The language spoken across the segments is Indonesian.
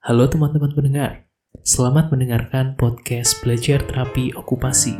Halo teman-teman pendengar, selamat mendengarkan podcast Belajar Terapi Okupasi.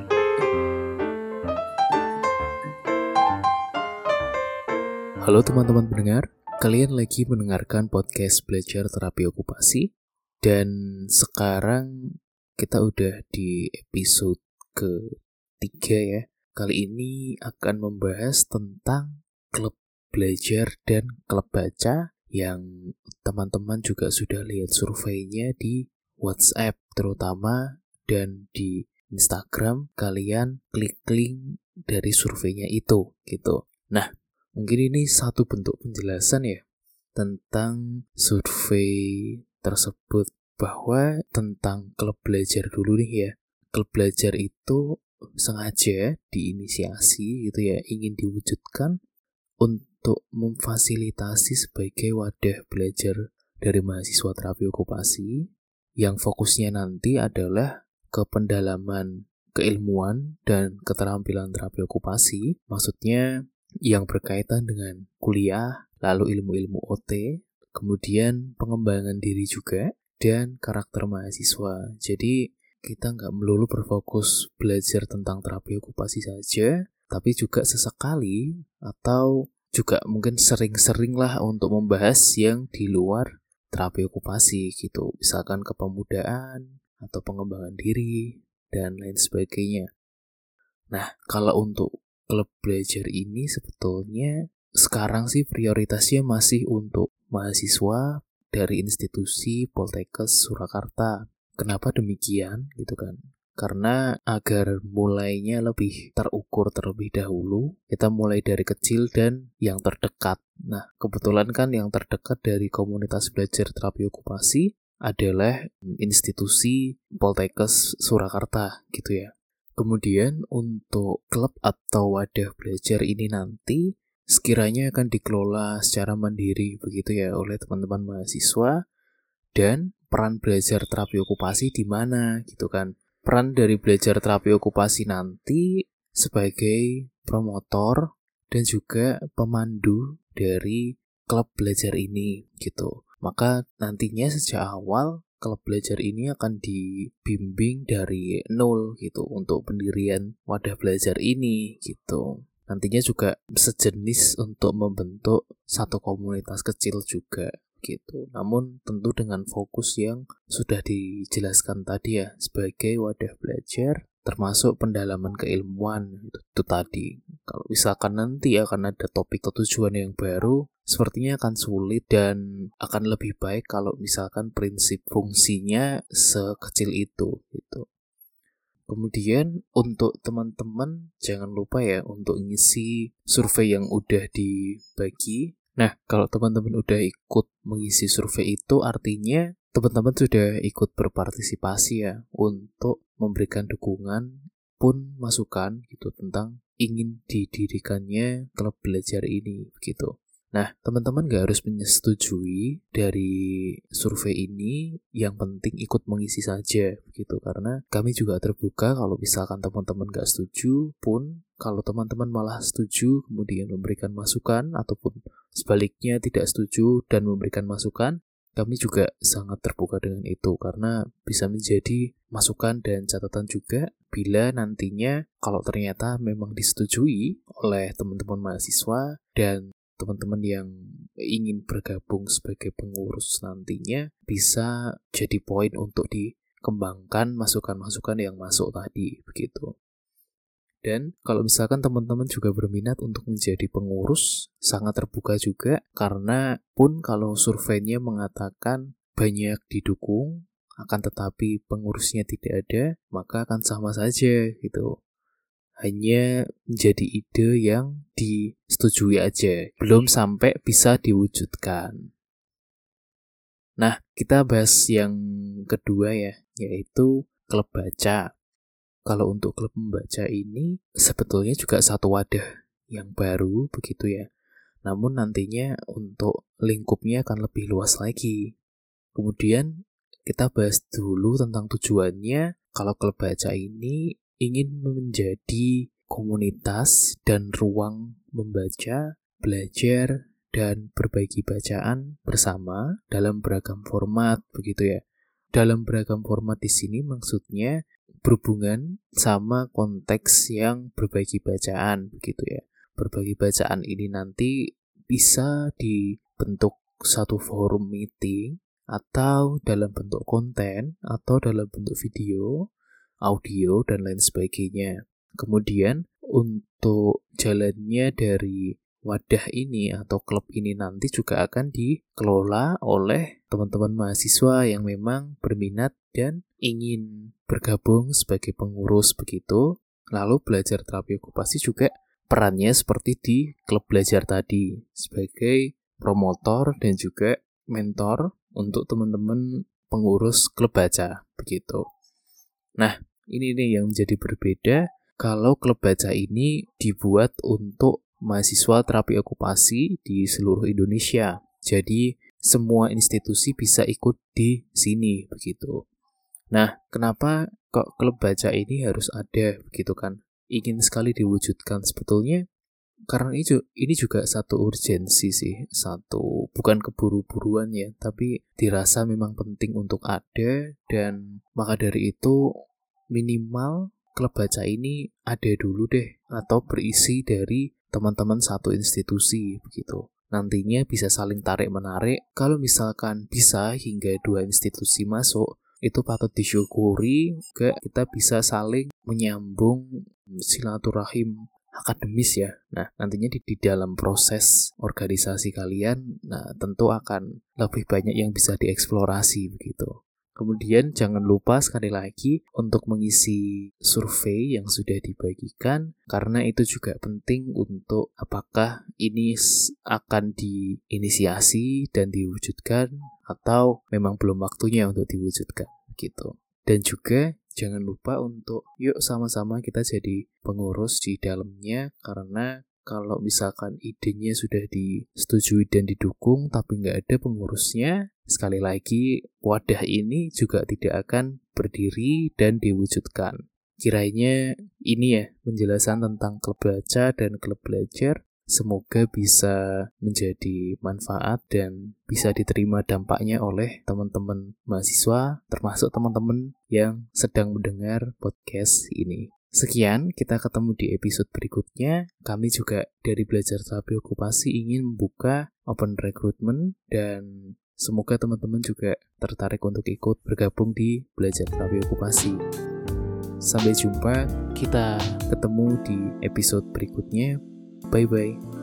Halo teman-teman pendengar, kalian lagi mendengarkan podcast Belajar Terapi Okupasi dan sekarang kita udah di episode ketiga ya. Kali ini akan membahas tentang klub belajar dan klub baca yang teman-teman juga sudah lihat surveinya di WhatsApp terutama dan di Instagram kalian klik link dari surveinya itu gitu. Nah, mungkin ini satu bentuk penjelasan ya tentang survei tersebut bahwa tentang klub belajar dulu nih ya. Klub belajar itu sengaja diinisiasi gitu ya, ingin diwujudkan untuk untuk memfasilitasi sebagai wadah belajar dari mahasiswa terapi okupasi yang fokusnya nanti adalah ke pendalaman keilmuan dan keterampilan terapi okupasi, maksudnya yang berkaitan dengan kuliah, lalu ilmu-ilmu OT, kemudian pengembangan diri juga, dan karakter mahasiswa. Jadi kita nggak melulu berfokus belajar tentang terapi okupasi saja, tapi juga sesekali atau juga mungkin sering-sering lah untuk membahas yang di luar terapi okupasi gitu. Misalkan kepemudaan atau pengembangan diri dan lain sebagainya. Nah kalau untuk klub belajar ini sebetulnya sekarang sih prioritasnya masih untuk mahasiswa dari institusi Poltekkes Surakarta. Kenapa demikian? Gitu kan karena agar mulainya lebih terukur terlebih dahulu, kita mulai dari kecil dan yang terdekat. Nah, kebetulan kan yang terdekat dari komunitas belajar terapi okupasi adalah institusi Poltekkes Surakarta gitu ya. Kemudian untuk klub atau wadah belajar ini nanti sekiranya akan dikelola secara mandiri begitu ya oleh teman-teman mahasiswa dan peran belajar terapi okupasi di mana gitu kan peran dari belajar terapi okupasi nanti sebagai promotor dan juga pemandu dari klub belajar ini gitu. Maka nantinya sejak awal klub belajar ini akan dibimbing dari nol gitu untuk pendirian wadah belajar ini gitu. Nantinya juga sejenis untuk membentuk satu komunitas kecil juga gitu. Namun tentu dengan fokus yang sudah dijelaskan tadi ya sebagai wadah belajar termasuk pendalaman keilmuan itu, itu tadi. Kalau misalkan nanti akan ada topik tujuan yang baru, sepertinya akan sulit dan akan lebih baik kalau misalkan prinsip fungsinya sekecil itu gitu. Kemudian untuk teman-teman jangan lupa ya untuk ngisi survei yang udah dibagi Nah, kalau teman-teman udah ikut mengisi survei itu artinya teman-teman sudah ikut berpartisipasi ya untuk memberikan dukungan pun masukan gitu tentang ingin didirikannya klub belajar ini gitu. Nah, teman-teman gak harus menyetujui dari survei ini, yang penting ikut mengisi saja begitu. Karena kami juga terbuka kalau misalkan teman-teman gak setuju pun kalau teman-teman malah setuju kemudian memberikan masukan ataupun sebaliknya tidak setuju dan memberikan masukan, kami juga sangat terbuka dengan itu. Karena bisa menjadi masukan dan catatan juga bila nantinya kalau ternyata memang disetujui oleh teman-teman mahasiswa dan teman-teman yang ingin bergabung sebagai pengurus nantinya bisa jadi poin untuk dikembangkan masukan-masukan yang masuk tadi begitu. Dan kalau misalkan teman-teman juga berminat untuk menjadi pengurus, sangat terbuka juga karena pun kalau surveinya mengatakan banyak didukung, akan tetapi pengurusnya tidak ada, maka akan sama saja gitu hanya menjadi ide yang disetujui aja, belum sampai bisa diwujudkan. Nah, kita bahas yang kedua ya, yaitu klub baca. Kalau untuk klub membaca ini sebetulnya juga satu wadah yang baru begitu ya. Namun nantinya untuk lingkupnya akan lebih luas lagi. Kemudian kita bahas dulu tentang tujuannya. Kalau klub baca ini ingin menjadi komunitas dan ruang membaca, belajar, dan berbagi bacaan bersama dalam beragam format begitu ya. Dalam beragam format di sini maksudnya berhubungan sama konteks yang berbagi bacaan begitu ya. Berbagi bacaan ini nanti bisa dibentuk satu forum meeting atau dalam bentuk konten atau dalam bentuk video, audio dan lain sebagainya. Kemudian untuk jalannya dari wadah ini atau klub ini nanti juga akan dikelola oleh teman-teman mahasiswa yang memang berminat dan ingin bergabung sebagai pengurus begitu. Lalu belajar terapi okupasi juga perannya seperti di klub belajar tadi sebagai promotor dan juga mentor untuk teman-teman pengurus klub baca begitu. Nah, ini nih yang menjadi berbeda kalau klub baca ini dibuat untuk mahasiswa terapi okupasi di seluruh Indonesia. Jadi semua institusi bisa ikut di sini begitu. Nah, kenapa kok klub baca ini harus ada begitu kan? Ingin sekali diwujudkan sebetulnya karena ini, ini juga satu urgensi sih, satu bukan keburu-buruan ya, tapi dirasa memang penting untuk ada dan maka dari itu minimal klub baca ini ada dulu deh atau berisi dari teman-teman satu institusi begitu. Nantinya bisa saling tarik-menarik. Kalau misalkan bisa hingga dua institusi masuk, itu patut disyukuri juga kita bisa saling menyambung silaturahim akademis ya. Nah, nantinya di, di dalam proses organisasi kalian, nah tentu akan lebih banyak yang bisa dieksplorasi begitu. Kemudian jangan lupa sekali lagi untuk mengisi survei yang sudah dibagikan karena itu juga penting untuk apakah ini akan diinisiasi dan diwujudkan atau memang belum waktunya untuk diwujudkan gitu. Dan juga jangan lupa untuk yuk sama-sama kita jadi pengurus di dalamnya karena kalau misalkan idenya sudah disetujui dan didukung tapi nggak ada pengurusnya Sekali lagi, wadah ini juga tidak akan berdiri dan diwujudkan. Kiranya ini ya penjelasan tentang klub baca dan klub belajar. Semoga bisa menjadi manfaat dan bisa diterima dampaknya oleh teman-teman mahasiswa, termasuk teman-teman yang sedang mendengar podcast ini. Sekian, kita ketemu di episode berikutnya. Kami juga dari Belajar Terapi Okupasi ingin membuka open recruitment dan Semoga teman-teman juga tertarik untuk ikut bergabung di Belajar Terapi Okupasi. Sampai jumpa, kita ketemu di episode berikutnya. Bye-bye.